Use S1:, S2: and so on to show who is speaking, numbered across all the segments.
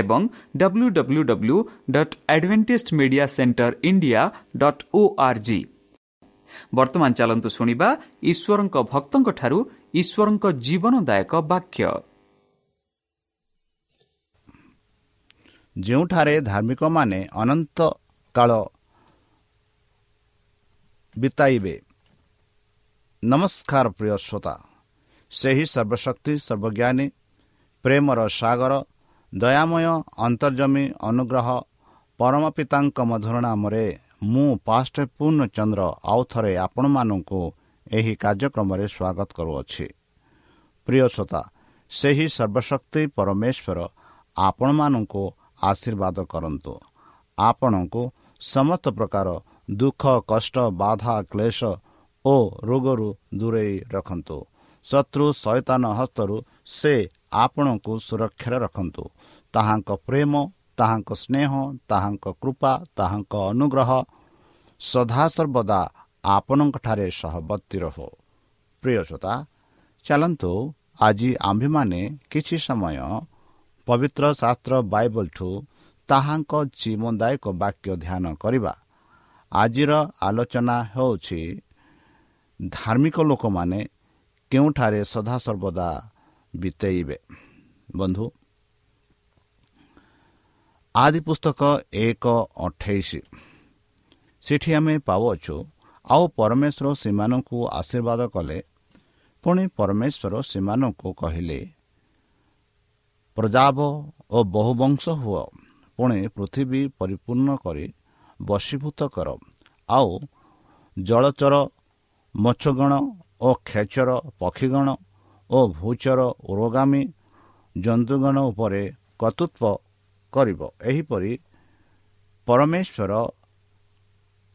S1: ଏବଂ W W W dot Adventist Media Centre India dot O R G ବର୍ତ୍ତମାନ ଚାଲନ୍ତୁ ଶୁଣିବା ଈଶ୍ୱରଙ୍କ ଭକ୍ତଙ୍କଠାରୁ ଈଶ୍ୱରଙ୍କ ଜୀବନଦାୟକ ବାକ୍ୟ।
S2: ଯେଉଁଠାରେ ଧାର୍ମିକମାନେ ଅନନ୍ତ କାଳ ବିତାଇବେ ନମସ୍କାର ପ୍ରିୟ ଶ୍ରୋତା ସେହି ସର୍ବଶକ୍ତି ସର୍ବଜ୍ଞାନୀ ପ୍ରେମର ସାଗର ଦୟାମୟ ଅନ୍ତର୍ଜମୀ ଅନୁଗ୍ରହ ପରମ ପିତାଙ୍କ ମଧୁର ନାମରେ ମୁଁ ପାଷ୍ଟ ପୂର୍ଣ୍ଣଚନ୍ଦ୍ର ଆଉ ଥରେ ଆପଣମାନଙ୍କୁ ଏହି କାର୍ଯ୍ୟକ୍ରମରେ ସ୍ୱାଗତ କରୁଅଛି। ପ୍ରିୟ ଶ୍ରୋତା ସେହି ସର୍ବଶକ୍ତି ପରମେଶ୍ୱର ଆପଣମାନଙ୍କୁ ଆଶୀର୍ବାଦ କରନ୍ତୁ। ଆପଣଙ୍କୁ ସମସ୍ତ ପ୍ରକାର ଦୁଃଖ କଷ୍ଟ ବାଧା କ୍ଲେଶ ଓ ରୋଗରୁ ଦୂରେଇ ରଖନ୍ତୁ। ଶତ୍ରୁ ସୈତାନ ହସ୍ତରୁ ସେ ଆପଣଙ୍କୁ ସୁରକ୍ଷାରେ ରଖନ୍ତୁ। ତାହାଙ୍କ ପ୍ରେମ ତାହାଙ୍କ ସ୍ନେହ ତାହାଙ୍କ କୃପା ତାହାଙ୍କ ଅନୁଗ୍ରହ ସଦାସର୍ବଦା ଆପଣଙ୍କଠାରେ ସହବର୍ତ୍ତୀ ରହୁ। ପ୍ରିୟସତା ଚାଲନ୍ତୁ ଆଜି ଆମ୍ଭେମାନେ କିଛି ସମୟ ପବିତ୍ର ଶାସ୍ତ୍ର ବାଇବଲଠୁ ତାହାଙ୍କ ଜୀବନଦାୟକ ବାକ୍ୟ ଧ୍ୟାନ କରିବା। ଆଜିର ଆଲୋଚନା ହେଉଛି ଧାର୍ମିକ ଲୋକମାନେ କେଉଁଠାରେ ସଦାସର୍ବଦା ବିତେଇବେ? ବନ୍ଧୁ ଆଦି ପୁସ୍ତକ ଏକ ଅଠେଇଶ ସେଠି ଆମେ ପାଉଅଛୁ ଆଉ ପରମେଶ୍ୱର ସେମାନଙ୍କୁ ଆଶୀର୍ବାଦ କଲେ ପୁଣି ପରମେଶ୍ୱର ସେମାନଙ୍କୁ କହିଲେ ପ୍ରଜାବ ଓ ବହୁବଂଶ ହୁଅ ପୁଣି ପୃଥିବୀ ପରିପୂର୍ଣ୍ଣ କରି ବଶୀଭୂତ କର ଆଉ ଜଳଚର ମଛଗଣ ଓ ଖେଚର ପକ୍ଷୀଗଣ ଓ ଭୂଚର ଉରୋଗାମୀ ଜନ୍ତୁଗଣ ଉପରେ କର୍ତ୍ତୃତ୍ୱ କରିବ। ଏହିପରି ପରମେଶ୍ୱର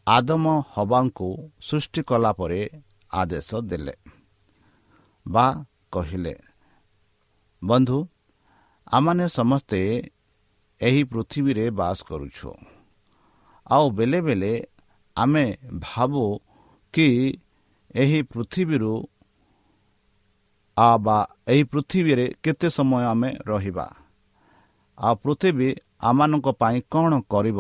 S2: ଆଦମ ହବାଙ୍କୁ ସୃଷ୍ଟି କଲା ପରେ ଆଦେଶ ଦେଲେ ବା କହିଲେ ବନ୍ଧୁ ଆମମାନେ ସମସ୍ତେ ଏହି ପୃଥିବୀରେ ବାସ କରୁଛୁ। ଆଉ ବେଳେ ବେଳେ ଆମେ ଭାବୁ କି ଏହି ପୃଥିବୀରୁ ବା ଏହି ପୃଥିବୀରେ କେତେ ସମୟ ଆମେ ରହିବା। ଆଉ ପୃଥିବୀ ଆମମାନଙ୍କ ପାଇଁ କ'ଣ କରିବ?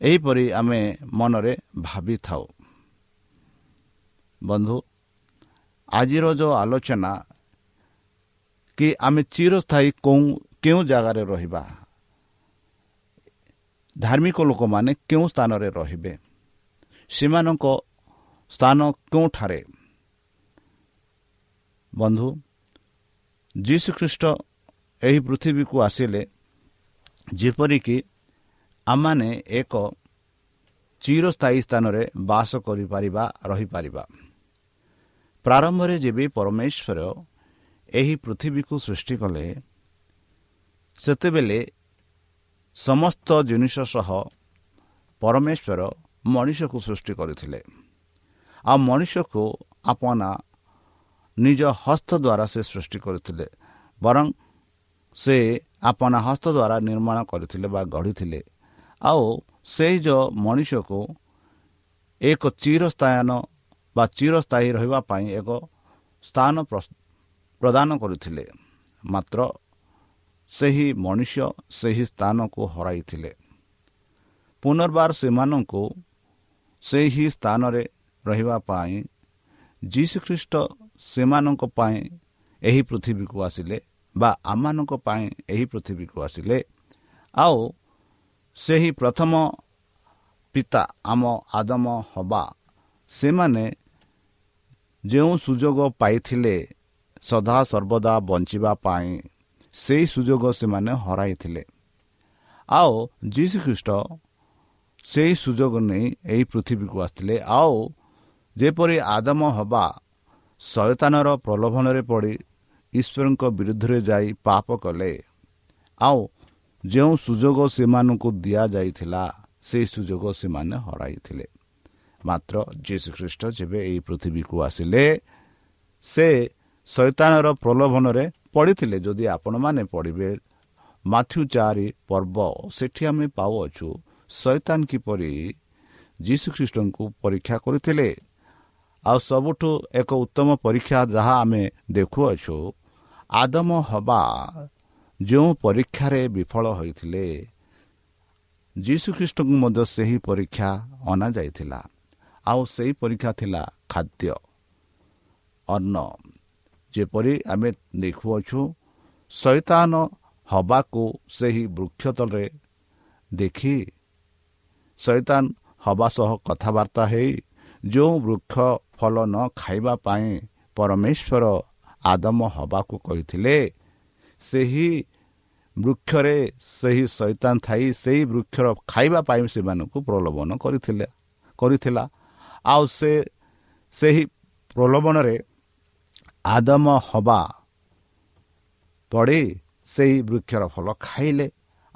S2: ଏହିପରି ଆମେ ମନରେ ଭାବିଥାଉ। ବନ୍ଧୁ ଆଜିର ଯେଉଁ ଆଲୋଚନା କି ଆମେ ଚିରସ୍ଥାୟୀ କେଉଁ କେଉଁ ଜାଗାରେ ରହିବା? ଧାର୍ମିକ ଲୋକମାନେ କେଉଁ ସ୍ଥାନରେ ରହିବେ? ସେମାନଙ୍କ ସ୍ଥାନ କେଉଁଠାରେ? ବନ୍ଧୁ ଯୀଶୁଖ୍ରୀଷ୍ଟ ଏହି ପୃଥିବୀକୁ ଆସିଲେ ଯେପରିକି ଆମମାନେ ଏକ ଚିରସ୍ଥାୟୀ ସ୍ଥାନରେ ବାସ କରିପାରିବା ରହିପାରିବା। ପ୍ରାରମ୍ଭରେ ଯେବେ ପରମେଶ୍ୱର ଏହି ପୃଥିବୀକୁ ସୃଷ୍ଟି କଲେ ସେତେବେଳେ ସମସ୍ତ ଜିନିଷ ସହ ପରମେଶ୍ୱର ମଣିଷକୁ ସୃଷ୍ଟି କରିଥିଲେ। ଆଉ ମଣିଷକୁ ଆପଣା ନିଜ ହସ୍ତ ଦ୍ୱାରା ସେ ସୃଷ୍ଟି କରିଥିଲେ। ବରଂ ସେ ଆପଣା ହସ୍ତ ଦ୍ୱାରା ନିର୍ମାଣ କରିଥିଲେ ବା ଗଢ଼ିଥିଲେ। ଆଉ ସେଇ ଯେଉଁ ମଣିଷକୁ ଏକ ଚିରସ୍ଥାୟନ ବା ଚିରସ୍ଥାୟୀ ରହିବା ପାଇଁ ଏକ ସ୍ଥାନ ପ୍ରଦାନ କରିଥିଲେ। ମାତ୍ର ସେହି ମଣିଷ ସେହି ସ୍ଥାନକୁ ହରାଇଥିଲେ। ପୁନର୍ବାର ସେମାନଙ୍କୁ ସେହି ସ୍ଥାନରେ ରହିବା ପାଇଁ ଯୀଶୁଖ୍ରୀଷ୍ଟ ସେମାନଙ୍କ ପାଇଁ ଏହି ପୃଥିବୀକୁ ଆସିଲେ। ବା ଆମମାନଙ୍କ ପାଇଁ ଏହି ପୃଥିବୀକୁ ଆସିଲେ। ଆଉ ସେହି ପ୍ରଥମ ପିତା ଆମ ଆଦମ ହବା ସେମାନେ ଯେଉଁ ସୁଯୋଗ ପାଇଥିଲେ ସଦାସର୍ବଦା ବଞ୍ଚିବା ପାଇଁ ସେହି ସୁଯୋଗ ସେମାନେ ହରାଇଥିଲେ। ଆଉ ଯୀଶୁଖ୍ରୀଷ୍ଟ ସେହି ସୁଯୋଗ ନେଇ ଏହି ପୃଥିବୀକୁ ଆସିଥିଲେ। ଆଉ ଯେପରି ଆଦମ ହବା ଶୟତାନର ପ୍ରଲୋଭନରେ ପଡ଼ି ଈଶ୍ୱରଙ୍କ ବିରୁଦ୍ଧରେ ଯାଇ ପାପ କଲେ। ଆଉ ଯେଉଁ ସୁଯୋଗ ସେମାନଙ୍କୁ ଦିଆଯାଇଥିଲା ସେହି ସୁଯୋଗ ସେମାନେ ହରାଇଥିଲେ। ମାତ୍ର ଯୀଶୁଖ୍ରୀଷ୍ଟ ଯେବେ ଏହି ପୃଥିବୀକୁ ଆସିଲେ ସେ ଶୈତାନର ପ୍ରଲୋଭନରେ ପଡ଼ିଥିଲେ। ଯଦି ଆପଣମାନେ ପଢ଼ିବେ ମାଥ୍ୟୁ ଚାରି ପର୍ବ ସେଠି ଆମେ ପାଉଅଛୁ ଶୈତାନ କିପରି ଯୀଶୁଖ୍ରୀଷ୍ଟଙ୍କୁ ପରୀକ୍ଷା କରିଥିଲେ? ଆଉ ସବୁଠୁ ଏକ ଉତ୍ତମ ପରୀକ୍ଷା ଯାହା ଆମେ ଦେଖୁଅଛୁ ଆଦମ ହବା ଯେଉଁ ପରୀକ୍ଷାରେ ବିଫଳ ହୋଇଥିଲେ ଯୀଶୁଖ୍ରୀଷ୍ଟଙ୍କୁ ମଧ୍ୟ ସେହି ପରୀକ୍ଷା ଅଣାଯାଇଥିଲା। ଆଉ ସେହି ପରୀକ୍ଷା ଥିଲା ଖାଦ୍ୟ ଅନ୍ନ। ଯେପରି ଆମେ ଦେଖୁଅଛୁ ଶୈତାନ ହବାକୁ ସେହି ବୃକ୍ଷ ତଳରେ ଦେଖି ଶୈତାନ ହେବା ସହ କଥାବାର୍ତ୍ତା ହେଇ ଯେଉଁ ବୃକ୍ଷ ଫଳ ନ ଖାଇବା ପାଇଁ ପରମେଶ୍ୱର ଆଦମ ହେବାକୁ କହିଥିଲେ ସେହି ବୃକ୍ଷରେ ସେହି ଶୈତାନ ଥାଇ ସେହି ବୃକ୍ଷର ଖାଇବା ପାଇଁ ସେମାନଙ୍କୁ ପ୍ରଲୋଭନ କରିଥିଲେ କରିଥିଲା। ଆଉ ସେ ସେହି ପ୍ରଲୋଭନରେ ଆଦମ ହବା ପଡ଼ି ସେହି ବୃକ୍ଷର ଫଳ ଖାଇଲେ।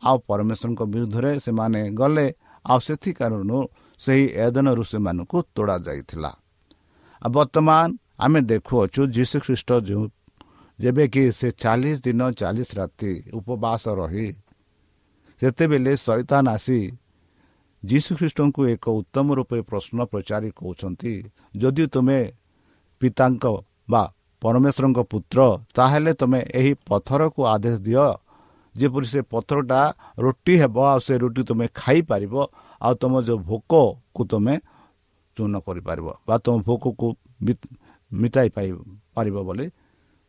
S2: ଆଉ ପରମେଶ୍ୱରଙ୍କ ବିରୁଦ୍ଧରେ ସେମାନେ ଗଲେ। ଆଉ ସେଥି କାରଣରୁ ସେହି ଏଦନରୁ ସେମାନଙ୍କୁ ତୋଡ଼ା ଯାଇଥିଲା। ଆଉ ବର୍ତ୍ତମାନ ଆମେ ଦେଖୁଅଛୁ ଯୀଶୁଖ୍ରୀଷ୍ଟ ଯେଉଁ ଯେବେ କି ସେ ଚାଳିଶ ଦିନ ଚାଳିଶ ରାତି ଉପବାସ ରହି ସେତେବେଳେ ଶୈତାନ ଆସି ଯୀଶୁଖ୍ରୀଷ୍ଟଙ୍କୁ ଏକ ଉତ୍ତମ ରୂପେ ପ୍ରଶ୍ନ ପଚାରି କହୁଛନ୍ତି ଯଦି ତୁମେ ପିତାଙ୍କ ବା ପରମେଶ୍ୱରଙ୍କ ପୁତ୍ର ତାହେଲେ ତୁମେ ଏହି ପଥରକୁ ଆଦେଶ ଦିଅ ଯେପରି ସେ ପଥରଟା ରୁଟି ହେବ ଆଉ ସେ ରୁଟି ତୁମେ ଖାଇପାରିବ ଆଉ ତୁମ ଯେଉଁ ଭୋକକୁ ତୁମେ ଚୂନ କରିପାରିବ ବା ତୁମ ଭୋକକୁ ମିଟାଇ ପାରିବ ବୋଲି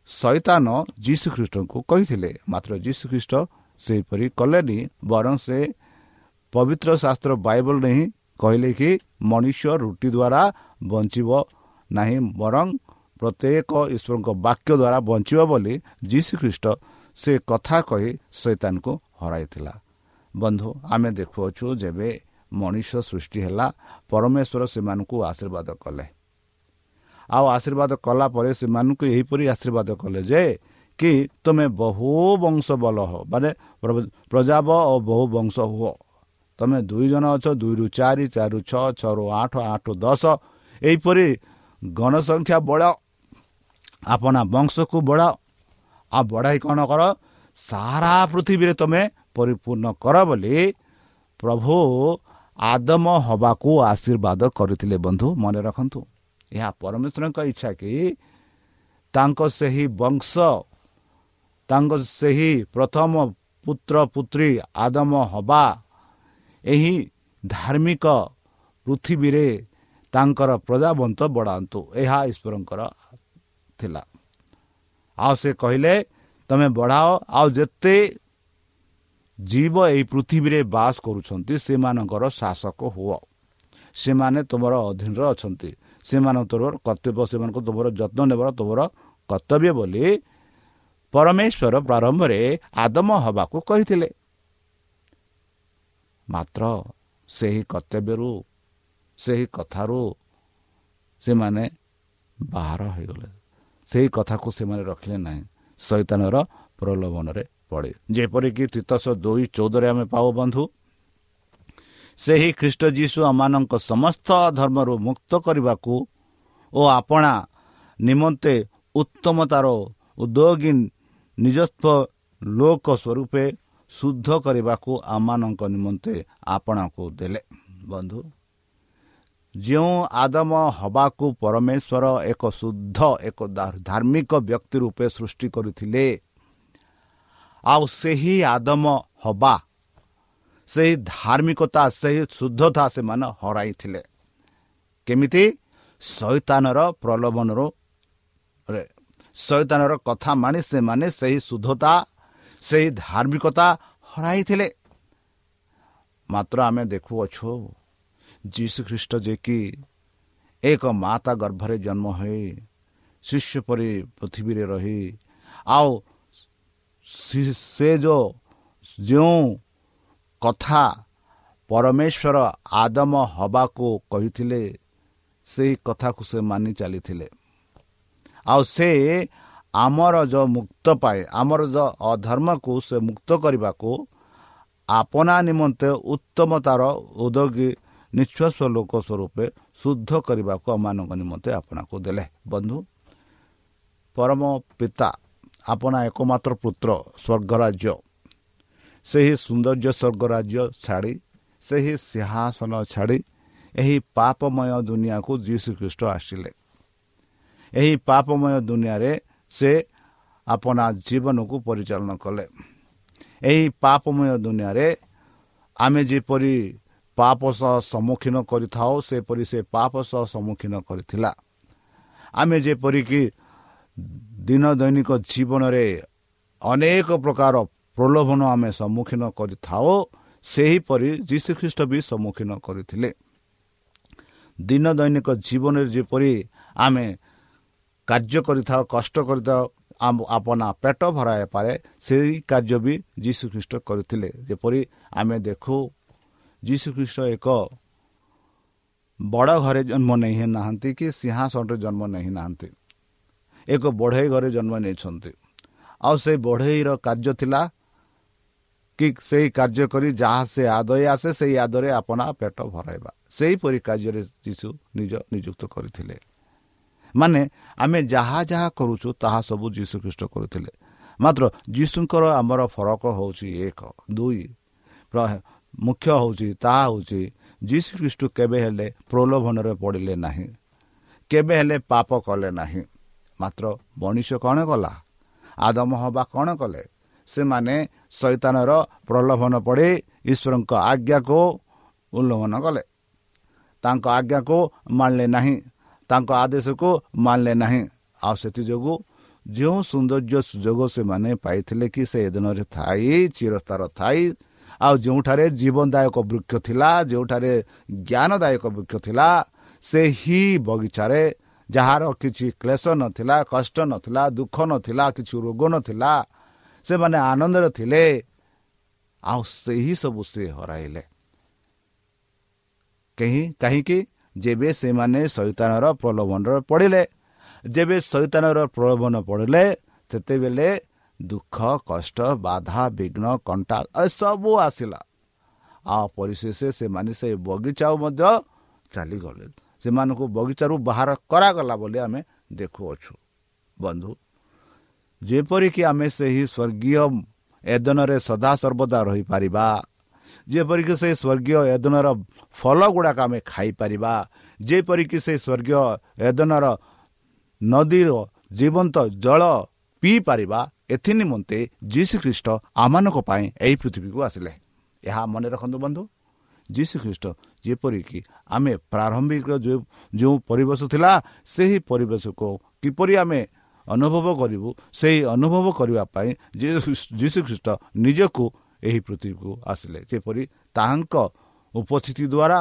S2: ଶୈତାନ ଯୀଶୁଖ୍ରୀଷ୍ଟଙ୍କୁ କହିଥିଲେ। ମାତ୍ର ଯୀଶୁଖ୍ରୀଷ୍ଟ ସେହିପରି କଲେନି ବରଂ ସେ ପବିତ୍ର ଶାସ୍ତ୍ର ବାଇବଲରେ ହିଁ କହିଲେ କି ମଣିଷ ରୁଟି ଦ୍ୱାରା ବଞ୍ଚିବ ନାହିଁ ବରଂ ପ୍ରତ୍ୟେକ ଈଶ୍ୱରଙ୍କ ବାକ୍ୟ ଦ୍ୱାରା ବଞ୍ଚିବ ବୋଲି ଯୀଶୁଖ୍ରୀଷ୍ଟ ସେ କଥା କହି ଶୈତାନକୁ ହରାଇଥିଲା। ବନ୍ଧୁ ଆମେ ଦେଖୁଅଛୁ ଯେବେ ମଣିଷ ସୃଷ୍ଟି ହେଲା ପରମେଶ୍ୱର ସେମାନଙ୍କୁ ଆଶୀର୍ବାଦ କଲେ। ଆଉ ଆଶୀର୍ବାଦ କଲା ପରେ ସେମାନଙ୍କୁ ଏହିପରି ଆଶୀର୍ବାଦ କଲେ ଯେ କି ତୁମେ ବହୁ ବଂଶ ବଲ ହ। ମାନେ ପ୍ରଜାବ ଓ ବହୁ ବଂଶ ହୁଅ। ତୁମେ ଦୁଇ ଜଣ ଅଛ ଦୁଇରୁ ଚାରି ଚାରିରୁ ଛଅ ଛଅରୁ ଆଠ ଆଠରୁ ଦଶ। ଏହିପରି ଗଣସଂଖ୍ୟା ବଢ଼ାଅ। ଆପଣା ବଂଶକୁ ବଢ଼ାଅ। ଆଉ ବଢ଼ାଇ କ'ଣ କର? ସାରା ପୃଥିବୀରେ ତୁମେ ପରିପୂର୍ଣ୍ଣ କର ବୋଲି ପ୍ରଭୁ ଆଦମ ହେବାକୁ ଆଶୀର୍ବାଦ କରିଥିଲେ। ବନ୍ଧୁ ମନେ ରଖନ୍ତୁ। ଏହା ପରମେଶ୍ୱରଙ୍କ ଇଚ୍ଛା କି ତାଙ୍କ ସେହି ବଂଶ ତାଙ୍କ ସେହି ପ୍ରଥମ ପୁତ୍ର ପୁତ୍ରୀ ଆଦମ ହେବା ଏହି ଧାର୍ମିକ ପୃଥିବୀରେ ତାଙ୍କର ପ୍ରଜାବନ୍ତ ବଢ଼ାନ୍ତୁ। ଏହା ଈଶ୍ୱରଙ୍କର ଥିଲା। ଆଉ ସେ କହିଲେ ତୁମେ ବଢ଼ାଅ ଆଉ ଯେତେ ଜୀବ ଏହି ପୃଥିବୀରେ ବାସ କରୁଛନ୍ତି ସେମାନଙ୍କର ଶାସକ ହୁଅ। ସେମାନେ ତୁମର ଅଧୀନରେ ଅଛନ୍ତି। ସେମାନଙ୍କର କର୍ତ୍ତବ୍ୟ ସେମାନଙ୍କୁ ତୁମର ଯତ୍ନ ନେବାର ତୁମର କର୍ତ୍ତବ୍ୟ ବୋଲି ପରମେଶ୍ୱର ପ୍ରାରମ୍ଭରେ ଆଦମ ହେବାକୁ କହିଥିଲେ। ମାତ୍ର ସେହି କର୍ତ୍ତବ୍ୟରୁ ସେହି କଥାରୁ ସେମାନେ ବାହାର ହୋଇଗଲେ। ସେହି କଥାକୁ ସେମାନେ ରଖିଲେ ନାହିଁ। ଶୈତାନର ପ୍ରଲୋଭନରେ ପଡ଼େ। ଯେପରିକି ତିତସ ଦୁଇ ଚଉଦରେ ଆମେ ପାଉ ବନ୍ଧୁ ସେହି ଖ୍ରୀଷ୍ଟ ଯୀଶୁ ଆମମାନଙ୍କ ସମସ୍ତ ଧର୍ମରୁ ମୁକ୍ତ କରିବାକୁ ଓ ଆପଣା ନିମନ୍ତେ ଉତ୍ତମତାର ଉଦ୍ୟୋଗୀ ନିଜସ୍ୱ ଲୋକ ସ୍ୱରୂପେ ଶୁଦ୍ଧ କରିବାକୁ ଆମମାନଙ୍କ ନିମନ୍ତେ ଆପଣଙ୍କୁ ଦେଲେ। ବନ୍ଧୁ ଯେଉଁ ଆଦମ ହେବାକୁ ପରମେଶ୍ୱର ଏକ ଶୁଦ୍ଧ ଏକ ଧାର୍ମିକ ବ୍ୟକ୍ତି ରୂପେ ସୃଷ୍ଟି କରିଥିଲେ ଆଉ ସେହି ଆଦମ ହେବା ସେହି ଧାର୍ମିକତା ସେହି ଶୁଦ୍ଧତା ସେମାନେ ହରାଇଥିଲେ। କେମିତି? ଶୈତାନର ପ୍ରଲୋଭନରୁ ଶୈତାନର କଥା ମାନି ସେମାନେ ସେହି ଶୁଦ୍ଧତା ସେହି ଧାର୍ମିକତା ହରାଇଥିଲେ। ମାତ୍ର ଆମେ ଦେଖୁଅଛୁ ଯୀଶୁ ଖ୍ରୀଷ୍ଟ ଯେ କି ଏକ ମାତା ଗର୍ଭରେ ଜନ୍ମ ହୋଇ ଶିଷ୍ୟ ପରି ପୃଥିବୀରେ ରହି ଆଉ ସେ ଯେଉଁ ଯେଉଁ କଥା ପରମେଶ୍ୱର ଆଦମ ହେବାକୁ କହିଥିଲେ ସେହି କଥାକୁ ସେ ମାନି ଚାଲିଥିଲେ। ଆଉ ସେ ଆମର ଯେଉଁ ମୁକ୍ତ ପାଏ ଆମର ଯେଉଁ ଅଧର୍ମକୁ ସେ ମୁକ୍ତ କରିବାକୁ ଆପଣା ନିମନ୍ତେ ଉତ୍ତମତାର ଉଦ୍ୟୋଗୀ ନିଶ୍ୱାସ ଲୋକ ସ୍ୱରୂପେ ଶୁଦ୍ଧ କରିବାକୁ ଆମମାନଙ୍କ ନିମନ୍ତେ ଆପଣାକୁ ଦେଲେ। ବନ୍ଧୁ ପରମ ପିତା ଆପଣା ଏକମାତ୍ର ପୁତ୍ର ସ୍ୱର୍ଗ ରାଜ୍ୟ ସେହି ସୌନ୍ଦର୍ଯ୍ୟ ସ୍ୱର୍ଗ ରାଜ୍ୟ ଛାଡ଼ି ସେହି ସିଂହାସନ ଛାଡ଼ି ଏହି ପାପମୟ ଦୁନିଆକୁ ଯୀଶୁଖ୍ରୀଷ୍ଟ ଆସିଲେ। ଏହି ପାପମୟ ଦୁନିଆରେ ସେ ଆପଣା ଜୀବନକୁ ପରିଚାଳନା କଲେ। ଏହି ପାପମୟ ଦୁନିଆରେ ଆମେ ଯେପରି ପାପ ସହ ସମ୍ମୁଖୀନ କରିଥାଉ ସେପରି ସେ ପାପ ସହ ସମ୍ମୁଖୀନ କରିଥିଲା। ଆମେ ଯେପରିକି ଦିନ ଦୈନିକ ଜୀବନରେ ଅନେକ ପ୍ରକାର ପ୍ରଲୋଭନ ଆମେ ସମ୍ମୁଖୀନ କରିଥାଉ ସେହିପରି ଯୀଶୁଖ୍ରୀଷ୍ଟ ବି ସମ୍ମୁଖୀନ କରିଥିଲେ। ଦିନ ଦୈନିକ ଜୀବନରେ ଯେପରି ଆମେ କାର୍ଯ୍ୟ କରିଥାଉ କଷ୍ଟ କରିଥାଉ ଆପଣା ପେଟ ଭରାଇପାରେ ସେହି କାର୍ଯ୍ୟ ବି ଯୀଶୁଖ୍ରୀଷ୍ଟ କରିଥିଲେ। ଯେପରି ଆମେ ଦେଖୁ ଯୀଶୁଖ୍ରୀଷ୍ଟ ଏକ ବଡ଼ ଘରେ ଜନ୍ମ ନେଇ ନାହାନ୍ତି କି ସିଂହାସନରେ ଜନ୍ମ ନେଇ ନାହାନ୍ତି। ଏକ ବଢ଼େଇ ଘରେ ଜନ୍ମ ନେଇଛନ୍ତି। ଆଉ ସେଇ ବଢ଼େଇର କାର୍ଯ୍ୟ ଥିଲା କି ସେହି କାର୍ଯ୍ୟ କରି ଯାହା ସେ ଆଦୟ ଆସେ ସେହି ଆଦରେ ଆପଣା ପେଟ ଭରାଇବା। ସେହିପରି କାର୍ଯ୍ୟରେ ଯୀଶୁ ନିଜ ନିଯୁକ୍ତ କରିଥିଲେ। ମାନେ ଆମେ ଯାହା ଯାହା କରୁଛୁ ତାହା ସବୁ ଯୀଶୁଖ୍ରୀଷ୍ଟ କରୁଥିଲେ। ମାତ୍ର ଯୀଶୁଙ୍କର ଆମର ଫରକ ହେଉଛି ଏକ ଦୁଇ। ମୁଖ୍ୟ ହେଉଛି ତାହା ହେଉଛି ଯୀଶୁଖ୍ରୀଷ୍ଟ କେବେ ହେଲେ ପ୍ରଲୋଭନରେ ପଡ଼ିଲେ ନାହିଁ କେବେ ହେଲେ ପାପ କଲେ ନାହିଁ। ମାତ୍ର ମଣିଷ କ'ଣ କଲା? ଆଦମ ହେବା କ'ଣ କଲେ? ସେମାନେ ଶୈତାନର ପ୍ରଲୋଭନ ପଡ଼ି ଈଶ୍ୱରଙ୍କ ଆଜ୍ଞାକୁ ଉଲ୍ଲଂଘନ କଲେ। ତାଙ୍କ ଆଜ୍ଞାକୁ ମାନିଲେ ନାହିଁ ତାଙ୍କ ଆଦେଶକୁ ମାନିଲେ ନାହିଁ। ଆଉ ସେଥିଯୋଗୁଁ ଯେଉଁ ସୌନ୍ଦର୍ଯ୍ୟ ସୁଯୋଗ ସେମାନେ ପାଇଥିଲେ କି ସେ ଦିନରେ ଥାଇ ଚିରସ୍ତାର ଥାଇ ଆଉ ଯେଉଁଠାରେ ଜୀବନଦାୟକ ବୃକ୍ଷ ଥିଲା ଯେଉଁଠାରେ ଜ୍ଞାନଦାୟକ ବୃକ୍ଷ ଥିଲା ସେହି ବଗିଚାରେ ଯାହାର କିଛି କ୍ଲେଶ ନଥିଲା କଷ୍ଟ ନଥିଲା ଦୁଃଖ ନଥିଲା କିଛି ରୋଗ ନଥିଲା ସେମାନେ ଆନନ୍ଦରେ ଥିଲେ। ଆଉ ସେହି ସବୁ ସେ ହରାଇଲେ। କେହି କାହିଁକି? ଯେବେ ସେମାନେ ଶୈତାନର ପ୍ରଲୋଭନରେ ପଡ଼ିଲେ ଯେବେ ଶୈତାନର ପ୍ରଲୋଭନ ପଡ଼ିଲେ ସେତେବେଳେ ଦୁଃଖ କଷ୍ଟ ବାଧା ବିଘ୍ନ କଣ୍ଟା ଏସବୁ ଆସିଲା। ଆଉ ପରିଶେଷ ସେମାନେ ସେ ବଗିଚା ମଧ୍ୟ ଚାଲିଗଲେ। ସେମାନଙ୍କୁ ବଗିଚାରୁ ବାହାର କରାଗଲା ବୋଲି ଆମେ ଦେଖୁଅଛୁ। ବନ୍ଧୁ ଯେପରିକି ଆମେ ସେହି ସ୍ୱର୍ଗୀୟ ଏଦନରେ ସଦାସର୍ବଦା ରହିପାରିବା ଯେପରିକି ସେ ସ୍ୱର୍ଗୀୟ ଏଦନର ଫଳ ଗୁଡ଼ାକ ଆମେ ଖାଇପାରିବା ଯେପରିକି ସେ ସ୍ୱର୍ଗୀୟ ଏଦନର ନଦୀର ଜୀବନ୍ତ ଜଳ ପିଇପାରିବା ଏଥି ନିମନ୍ତେ ଯୀଶୁଖ୍ରୀଷ୍ଟ ଆମମାନଙ୍କ ପାଇଁ ଏହି ପୃଥିବୀକୁ ଆସିଲେ। ଏହା ମନେ ରଖନ୍ତୁ ବନ୍ଧୁ ଯୀଶୁଖ୍ରୀଷ୍ଟ ଯେପରିକି ଆମେ ପ୍ରାରମ୍ଭିକ ଯେଉଁ ଯେଉଁ ପରିବେଶ ଥିଲା ସେହି ପରିବେଶକୁ କିପରି ଆମେ ଅନୁଭବ କରିବୁ ସେହି ଅନୁଭବ କରିବା ପାଇଁ ଯୀଶୁଖ୍ରୀଷ୍ଟ ନିଜକୁ ଏହି ପୃଥିବୀକୁ ଆସିଲେ। ଯେପରି ତାହାଙ୍କ ଉପସ୍ଥିତି ଦ୍ୱାରା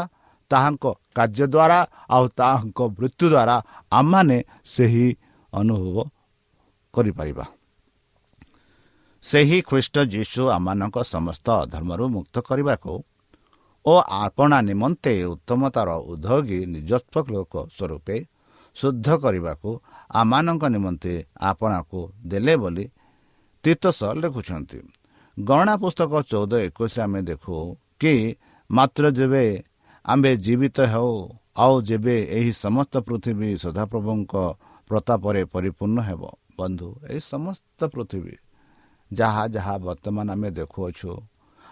S2: ତାହାଙ୍କ କାର୍ଯ୍ୟ ଦ୍ୱାରା ଆଉ ତାହାଙ୍କ ମୃତ୍ୟୁ ଦ୍ୱାରା ଆମମାନେ ସେହି ଅନୁଭବ କରିପାରିବା। ସେହି ଖ୍ରୀଷ୍ଟ ଯୀଶୁ ଆମମାନଙ୍କ ସମସ୍ତ ଧର୍ମରୁ ମୁକ୍ତ କରିବାକୁ ଓ ଆପଣା ନିମନ୍ତେ ଉତ୍ତମତାର ଉଦ୍ୟୋଗୀ ନିଜତ୍ୱ ଲୋକ ସ୍ୱରୂପେ ଶୁଦ୍ଧ କରିବାକୁ ଆମମାନଙ୍କ ନିମନ୍ତେ ଆପଣାକୁ ଦେଲେ ବୋଲି ତୀର୍ଥ ଲେଖୁଛନ୍ତି। ଗଣନା ପୁସ୍ତକ ଚଉଦ ଏକୋଇଶରେ ଆମେ ଦେଖୁ କି ମାତ୍ର ଯେବେ ଆମ୍ଭେ ଜୀବିତ ହେଉ ଆଉ ଯେବେ ଏହି ସମସ୍ତ ପୃଥିବୀ ସଦାପ୍ରଭୁଙ୍କ ପ୍ରତାପରେ ପରିପୂର୍ଣ୍ଣ ହେବ। ବନ୍ଧୁ ଏହି ସମସ୍ତ ପୃଥିବୀ ଯାହା ଯାହା ବର୍ତ୍ତମାନ ଆମେ ଦେଖୁଅଛୁ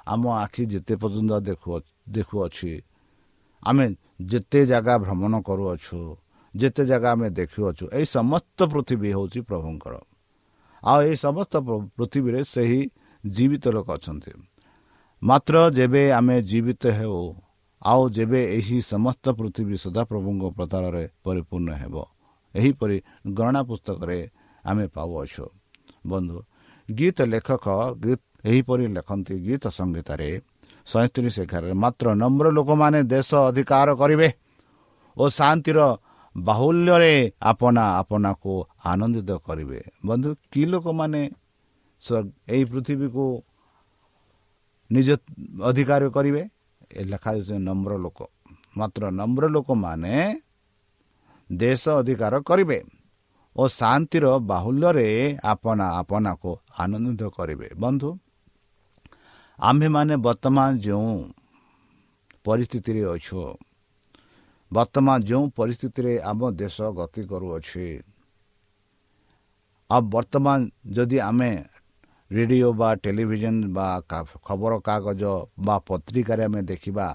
S2: ଆମ ଆଖି ଯେତେ ପର୍ଯ୍ୟନ୍ତ ଦେଖୁ ଦେଖୁଅଛି ଆମେ ଯେତେ ଜାଗା ଭ୍ରମଣ କରୁଅଛୁ ଯେତେ ଜାଗା ଆମେ ଦେଖୁଅଛୁ ଏହି ସମସ୍ତ ପୃଥିବୀ ହେଉଛି ପ୍ରଭୁଙ୍କର। ଆଉ ଏହି ସମସ୍ତ ପୃଥିବୀରେ ସେହି ଜୀବିତ ଲୋକ ଅଛନ୍ତି। ମାତ୍ର ଯେବେ ଆମେ ଜୀବିତ ହେଉ ଆଉ ଯେବେ ଏହି ସମସ୍ତ ପୃଥିବୀ ସଦାପ୍ରଭୁଙ୍କ ପ୍ରତାରରେ ପରିପୂର୍ଣ୍ଣ ହେବ ଏହିପରି ଗଣନା ପୁସ୍ତକରେ ଆମେ ପାଉଅଛୁ। ବନ୍ଧୁ ଗୀତ ଲେଖକ ଗୀତ ଏହିପରି ଲେଖନ୍ତି ଗୀତ ସଂହିତାରେ ସଇଁତିରିଶ ଏଗାରରେ ମାତ୍ର ନମ୍ର ଲୋକମାନେ ଦେଶ ଅଧିକାର କରିବେ ଓ ଶାନ୍ତିର ବାହୁଲ୍ୟରେ ଆପଣା ଆପଣାକୁ ଆନନ୍ଦିତ କରିବେ। ବନ୍ଧୁ କି ଲୋକମାନେ ଏହି ପୃଥିବୀକୁ ନିଜ ଅଧିକାର କରିବେ? ଏ ଲେଖାଯାଉଛି ନମ୍ର ଲୋକ। ମାତ୍ର ନମ୍ର ଲୋକମାନେ ଦେଶ ଅଧିକାର କରିବେ ଓ ଶାନ୍ତିର ବାହୁଲ୍ୟରେ ଆପଣା ଆପଣାକୁ ଆନନ୍ଦିତ କରିବେ। ବନ୍ଧୁ ଆମ୍ଭେମାନେ ବର୍ତ୍ତମାନ ଯେଉଁ ପରିସ୍ଥିତିରେ ଅଛୁ ବର୍ତ୍ତମାନ ଯେଉଁ ପରିସ୍ଥିତିରେ ଆମ ଦେଶ ଗତି କରୁଅଛି ଆଉ ବର୍ତ୍ତମାନ ଯଦି ଆମେ ରେଡ଼ିଓ ବା ଟେଲିଭିଜନ ବା ଖବରକାଗଜ ବା ପତ୍ରିକାରେ ଆମେ ଦେଖିବା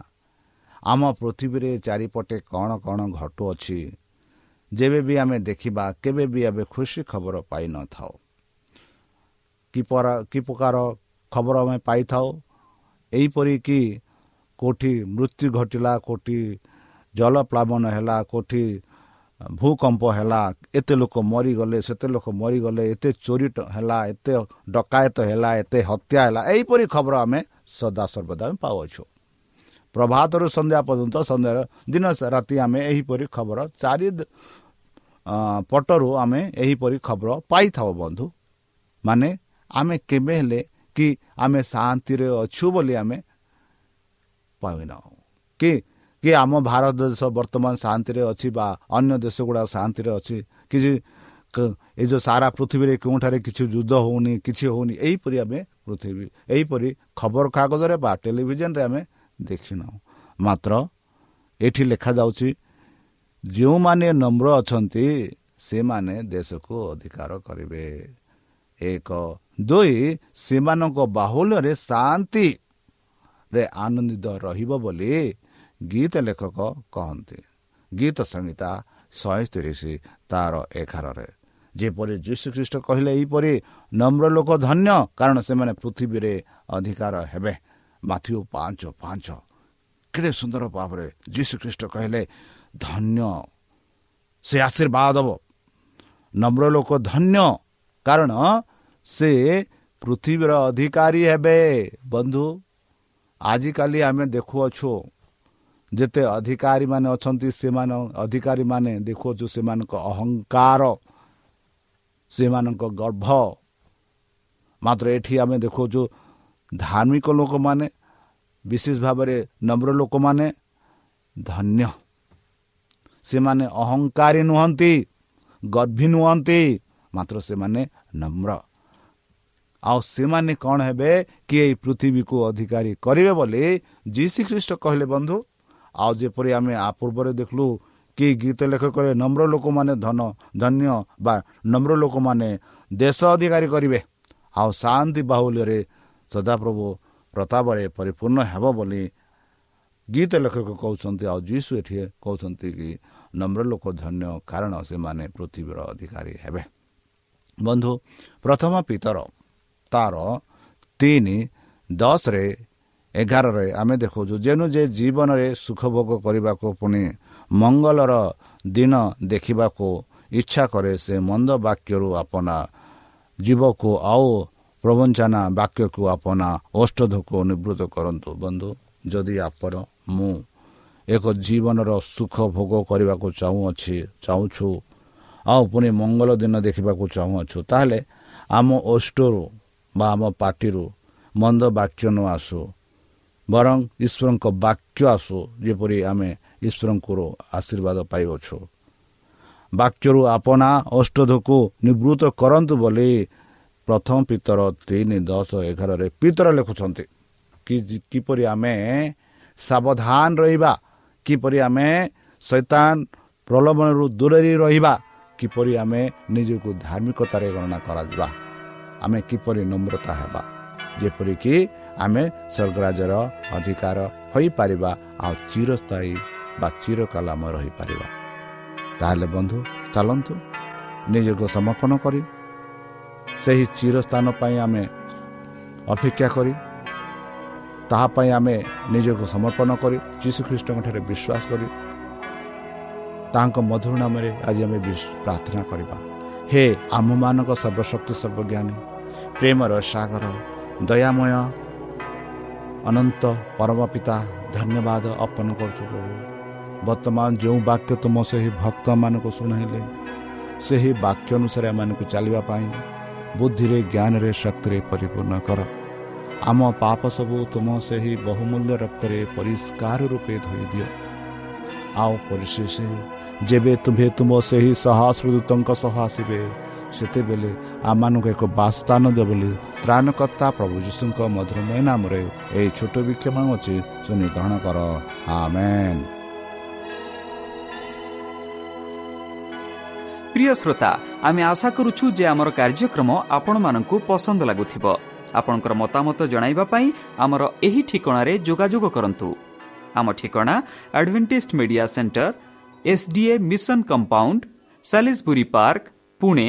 S2: ଆମ ପୃଥିବୀରେ ଚାରିପଟେ କ'ଣ କ'ଣ ଘଟୁଅଛି ଯେବେ ବି ଆମେ ଦେଖିବା କେବେ ବି ଏବେ ଖୁସି ଖବର ପାଇନଥାଉ କି କି ପ୍ରକାର ଖବର ଆମେ ପାଇଥାଉ। ଏହିପରିକି କେଉଁଠି ମୃତ୍ୟୁ ଘଟିଲା କେଉଁଠି ଜଳପ୍ଲାବନ ହେଲା କେଉଁଠି ଭୂକମ୍ପ ହେଲା ଏତେ ଲୋକ ମରିଗଲେ ସେତେ ଲୋକ ମରିଗଲେ ଏତେ ଚୋରି ହେଲା ଏତେ ଡକାୟତ ହେଲା ଏତେ ହତ୍ୟା ହେଲା ଏହିପରି ଖବର ଆମେ ସଦାସର୍ବଦା ଆମେ ପାଉଅଛୁ। ପ୍ରଭାତରୁ ସନ୍ଧ୍ୟା ପର୍ଯ୍ୟନ୍ତ ସନ୍ଧ୍ୟାର ଦିନ ରାତି ଆମେ ଏହିପରି ଖବର ଚାରି ପଟରୁ ଆମେ ଏହିପରି ଖବର ପାଇଥାଉ ବନ୍ଧୁ। ମାନେ ଆମେ କେବେ ହେଲେ କି ଆମେ ଶାନ୍ତିରେ ଅଛୁ ବୋଲି ଆମେ ପାଇନାହୁଁ। କି କି ଆମ ଭାରତ ଦେଶ ବର୍ତ୍ତମାନ ଶାନ୍ତିରେ ଅଛି ବା ଅନ୍ୟ ଦେଶ ଗୁଡ଼ାକ ଶାନ୍ତିରେ ଅଛି କିଛି ଏ ଯେଉଁ ସାରା ପୃଥିବୀରେ କେଉଁଠାରେ କିଛି ଯୁଦ୍ଧ ହେଉନି କିଛି ହେଉନି ଏହିପରି ଆମେ ପୃଥିବୀ ଏହିପରି ଖବରକାଗଜରେ ବା ଟେଲିଭିଜନରେ ଆମେ ଦେଖିନାହୁଁ। ମାତ୍ର ଏଠି ଲେଖାଯାଉଛି ଯେଉଁମାନେ ନମ୍ର ଅଛନ୍ତି ସେମାନେ ଦେଶକୁ ଅଧିକାର କରିବେ। ଏକ ଦୁଇ ସେମାନଙ୍କ ବାହୁଲ୍ୟରେ ଶାନ୍ତିରେ ଆନନ୍ଦିତ ରହିବ ବୋଲି ଗୀତ ଲେଖକ କହନ୍ତି। ଗୀତ ସଂହିତା ଶହେ ତିରିଶ ତାର ଏଗାରରେ। ଯେପରି ଯୀଶୁଖ୍ରୀଷ୍ଟ କହିଲେ ଏହିପରି ନମ୍ର ଲୋକ ଧନ୍ୟ କାରଣ ସେମାନେ ପୃଥିବୀରେ ଅଧିକାର ହେବେ। ମାଥ୍ୟୁ ପାଞ୍ଚ ପାଞ୍ଚ। କେଡ଼େ ସୁନ୍ଦର ଭାବରେ ଯୀଶୁଖ୍ରୀଷ୍ଟ କହିଲେ ଧନ୍ୟ ସେ ଆଶୀର୍ବାଦ ଦେବ ନମ୍ର ଲୋକ ଧନ୍ୟ କାରଣ ସେ ପୃଥିବୀର ଅଧିକାରୀ ହେବେ। ବନ୍ଧୁ ଆଜିକାଲି ଆମେ ଦେଖୁଅଛୁ ଯେତେ ଅଧିକାରୀମାନେ ଅଛନ୍ତି ସେମାନେ ଅଧିକାରୀମାନେ ଦେଖୁଅଛୁ ସେମାନଙ୍କ ଅହଙ୍କାର ସେମାନଙ୍କ ଗର୍ଭ। ମାତ୍ର ଏଠି ଆମେ ଦେଖୁଅଛୁ ଧାର୍ମିକ ଲୋକମାନେ ବିଶେଷ ଭାବରେ ନମ୍ର ଲୋକମାନେ ଧନ୍ୟ। ସେମାନେ ଅହଙ୍କାରୀ ନୁହନ୍ତି ଗର୍ଭୀ ନୁହନ୍ତି ମାତ୍ର ସେମାନେ ନମ୍ର। ଆଉ ସେମାନେ କ'ଣ ହେବେ? କି ଏଇ ପୃଥିବୀକୁ ଅଧିକାରୀ କରିବେ ବୋଲି? ଯୀ ଖ୍ରୀଷ୍ଟ କହିଲେ ବନ୍ଧୁ ଆଉ ଯେପରି ଆମେ ଆ ପୂର୍ବରେ ଦେଖିଲୁ କି ଗୀତ ଲେଖକ ନମ୍ର ଲୋକମାନେ ଧନ ଧନ୍ୟ ବା ନମ୍ର ଲୋକମାନେ ଦେଶ ଅଧିକାରୀ କରିବେ। ଆଉ ଶାନ୍ତି ବାହୁଲ୍ୟରେ ସଦାପ୍ରଭୁ ପ୍ରତାପରେ ପରିପୂର୍ଣ୍ଣ ହେବ ବୋଲି ଗୀତ ଲେଖକ କହୁଛନ୍ତି। ଆଉ ଯୀଶୁ ଏଠି କହୁଛନ୍ତି କି ନମ୍ର ଲୋକ ଧନ୍ୟ କାରଣ ସେମାନେ ପୃଥିବୀର ଅଧିକାରୀ ହେବେ। ବନ୍ଧୁ ପ୍ରଥମ ପିତର ତାର ତିନି ଦଶରେ ଏଗାରରେ ଆମେ ଦେଖାଉଛୁ ଯେନୁ ଯେ ଜୀବନରେ ସୁଖ ଭୋଗ କରିବାକୁ ପୁଣି ମଙ୍ଗଳର ଦିନ ଦେଖିବାକୁ ଇଚ୍ଛା କରେ ସେ ମନ୍ଦ ବାକ୍ୟରୁ ଆପଣା ଜୀବକୁ ଆଉ ପ୍ରବଞ୍ଚନା ବାକ୍ୟକୁ ଆପଣା ଔଷଧକୁ ନିବୃତ୍ତ କରନ୍ତୁ। ବନ୍ଧୁ ଯଦି ଆପଣ ମୁଁ ଏକ ଜୀବନର ସୁଖ ଭୋଗ କରିବାକୁ ଚାହୁଁଅଛି ଚାହୁଁଛୁ ଆଉ ପୁଣି ମଙ୍ଗଳ ଦିନ ଦେଖିବାକୁ ଚାହୁଁଅଛୁ ତାହେଲେ ଆମ ଓଷ୍ଟରୁ ବା ଆମ ପାଟିରୁ ମନ୍ଦ ବାକ୍ୟ ନ ଆସୁ। ବରଂ ଈଶ୍ୱରଙ୍କ ବାକ୍ୟ ଆସୁ ଯେପରି ଆମେ ଈଶ୍ୱରଙ୍କର ଆଶୀର୍ବାଦ ପାଇଅଛୁ। ବାକ୍ୟରୁ ଆପଣା ଔଷଧକୁ ନିବୃତ୍ତ କରନ୍ତୁ ବୋଲି ପ୍ରଥମ ପିତର ତିନି ଦଶ ଏଗାରରେ ପିତର ଲେଖୁଛନ୍ତି। କିପରି ଆମେ ସାବଧାନ ରହିବା? କିପରି ଆମେ ଶୈତାନ ପ୍ରଲୋଭନରୁ ଦୂରରେ ରହିବା? କିପରି ଆମେ ନିଜକୁ ଧାର୍ମିକତାରେ ଗଣନା କରାଯିବା? ଆମେ କିପରି ନମ୍ରତା ହେବା? ଯେପରିକି ଆମେ ସ୍ୱର୍ଗରାଜର ଅଧିକାର ହୋଇପାରିବା ଆଉ ଚିରସ୍ଥାୟୀ ବା ଚିରକାଳ ଆମେ ରହିପାରିବା। ତାହେଲେ ବନ୍ଧୁ ଚାଲନ୍ତୁ ନିଜକୁ ସମର୍ପଣ କରି ସେହି ଚିରସ୍ଥାନ ପାଇଁ ଆମେ ଅପେକ୍ଷା କରି ତାହା ପାଇଁ ଆମେ ନିଜକୁ ସମର୍ପଣ କରି ଯୀଶୁଖ୍ରୀଷ୍ଟଙ୍କଠାରେ ବିଶ୍ୱାସ କରି ତାଙ୍କ ମଧୁର ନାମରେ ଆଜି ଆମେ ପ୍ରାର୍ଥନା କରିବା। ହେ ଆମମାନଙ୍କ ସର୍ବଶକ୍ତି ସର୍ବଜ୍ଞାନୀ ପ୍ରେମର ସାଗର ଦୟାମୟ ଅନନ୍ତ ପରମ ପିତା ଧନ୍ୟବାଦ ଅର୍ପଣ କରୁଛୁ ପ୍ରଭୁ। ବର୍ତ୍ତମାନ ଯେଉଁ ବାକ୍ୟ ତୁମ ସେହି ଭକ୍ତମାନଙ୍କୁ ଶୁଣାଇଲେ ସେହି ବାକ୍ୟ ଅନୁସାରେ ଏମାନଙ୍କୁ ଚାଲିବା ପାଇଁ ବୁଦ୍ଧିରେ ଜ୍ଞାନରେ ଶକ୍ତିରେ ପରିପୂର୍ଣ୍ଣ କର। ଆମ ପାପ ସବୁ ତୁମ ସେହି ବହୁମୂଲ୍ୟ ରକ୍ତରେ ପରିଷ୍କାର ରୂପେ ଧୋଇଦିଅ। ଆଉ ପରିଶେଷ ଯେବେ ତୁମ୍ଭେ ତୁମ ସେହି ସହସ୍ରଦୂତଙ୍କ ସହ ଆସିବେ ସେତେବେଳେ ଆମମାନଙ୍କୁ ଏକ ବାସସ୍ଥାନ ଦେବ ବୋଲି ତ୍ରାଣକର୍ତ୍ତା ପ୍ରଭୁ ଯୀଶୁଙ୍କ ମଧୁରମୟ ନାମରେ ଏହି ଛୋଟ ବିକ୍ଷମ ଅଛି ଶୁଣି ଗ୍ରହଣ କର। ଆମେନ୍।
S1: ପ୍ରିୟ ଶ୍ରୋତା ଆମେ ଆଶା କରୁଛୁ ଯେ ଆମର କାର୍ଯ୍ୟକ୍ରମ ଆପଣମାନଙ୍କୁ ପସନ୍ଦ ଲାଗୁଥିବ। ଆପଣଙ୍କର ମତାମତ ଜଣାଇବା ପାଇଁ ଆମର ଏହି ଠିକଣାରେ ଯୋଗାଯୋଗ କରନ୍ତୁ। ଆମ ଠିକଣା Adventist Media Centre S D A mission compound Salisbury Park Pune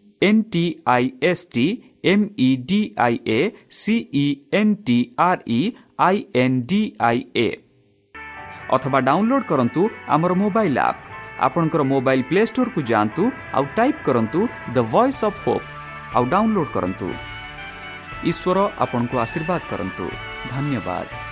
S1: N T I S T M E D I A C E N T R E I N D I A ଅଥବା download କରନ୍ତୁ ଆମର mobile app ଆପଣଙ୍କର mobile play ଷ୍ଟୋର୍କୁ ଯାଆନ୍ତୁ ଆଉ type କରନ୍ତୁ the voice of Hope ଆଉ download କରନ୍ତୁ ଈଶ୍ୱର ଆପଣଙ୍କୁ ଆଶୀର୍ବାଦ କରନ୍ତୁ ଧନ୍ୟବାଦ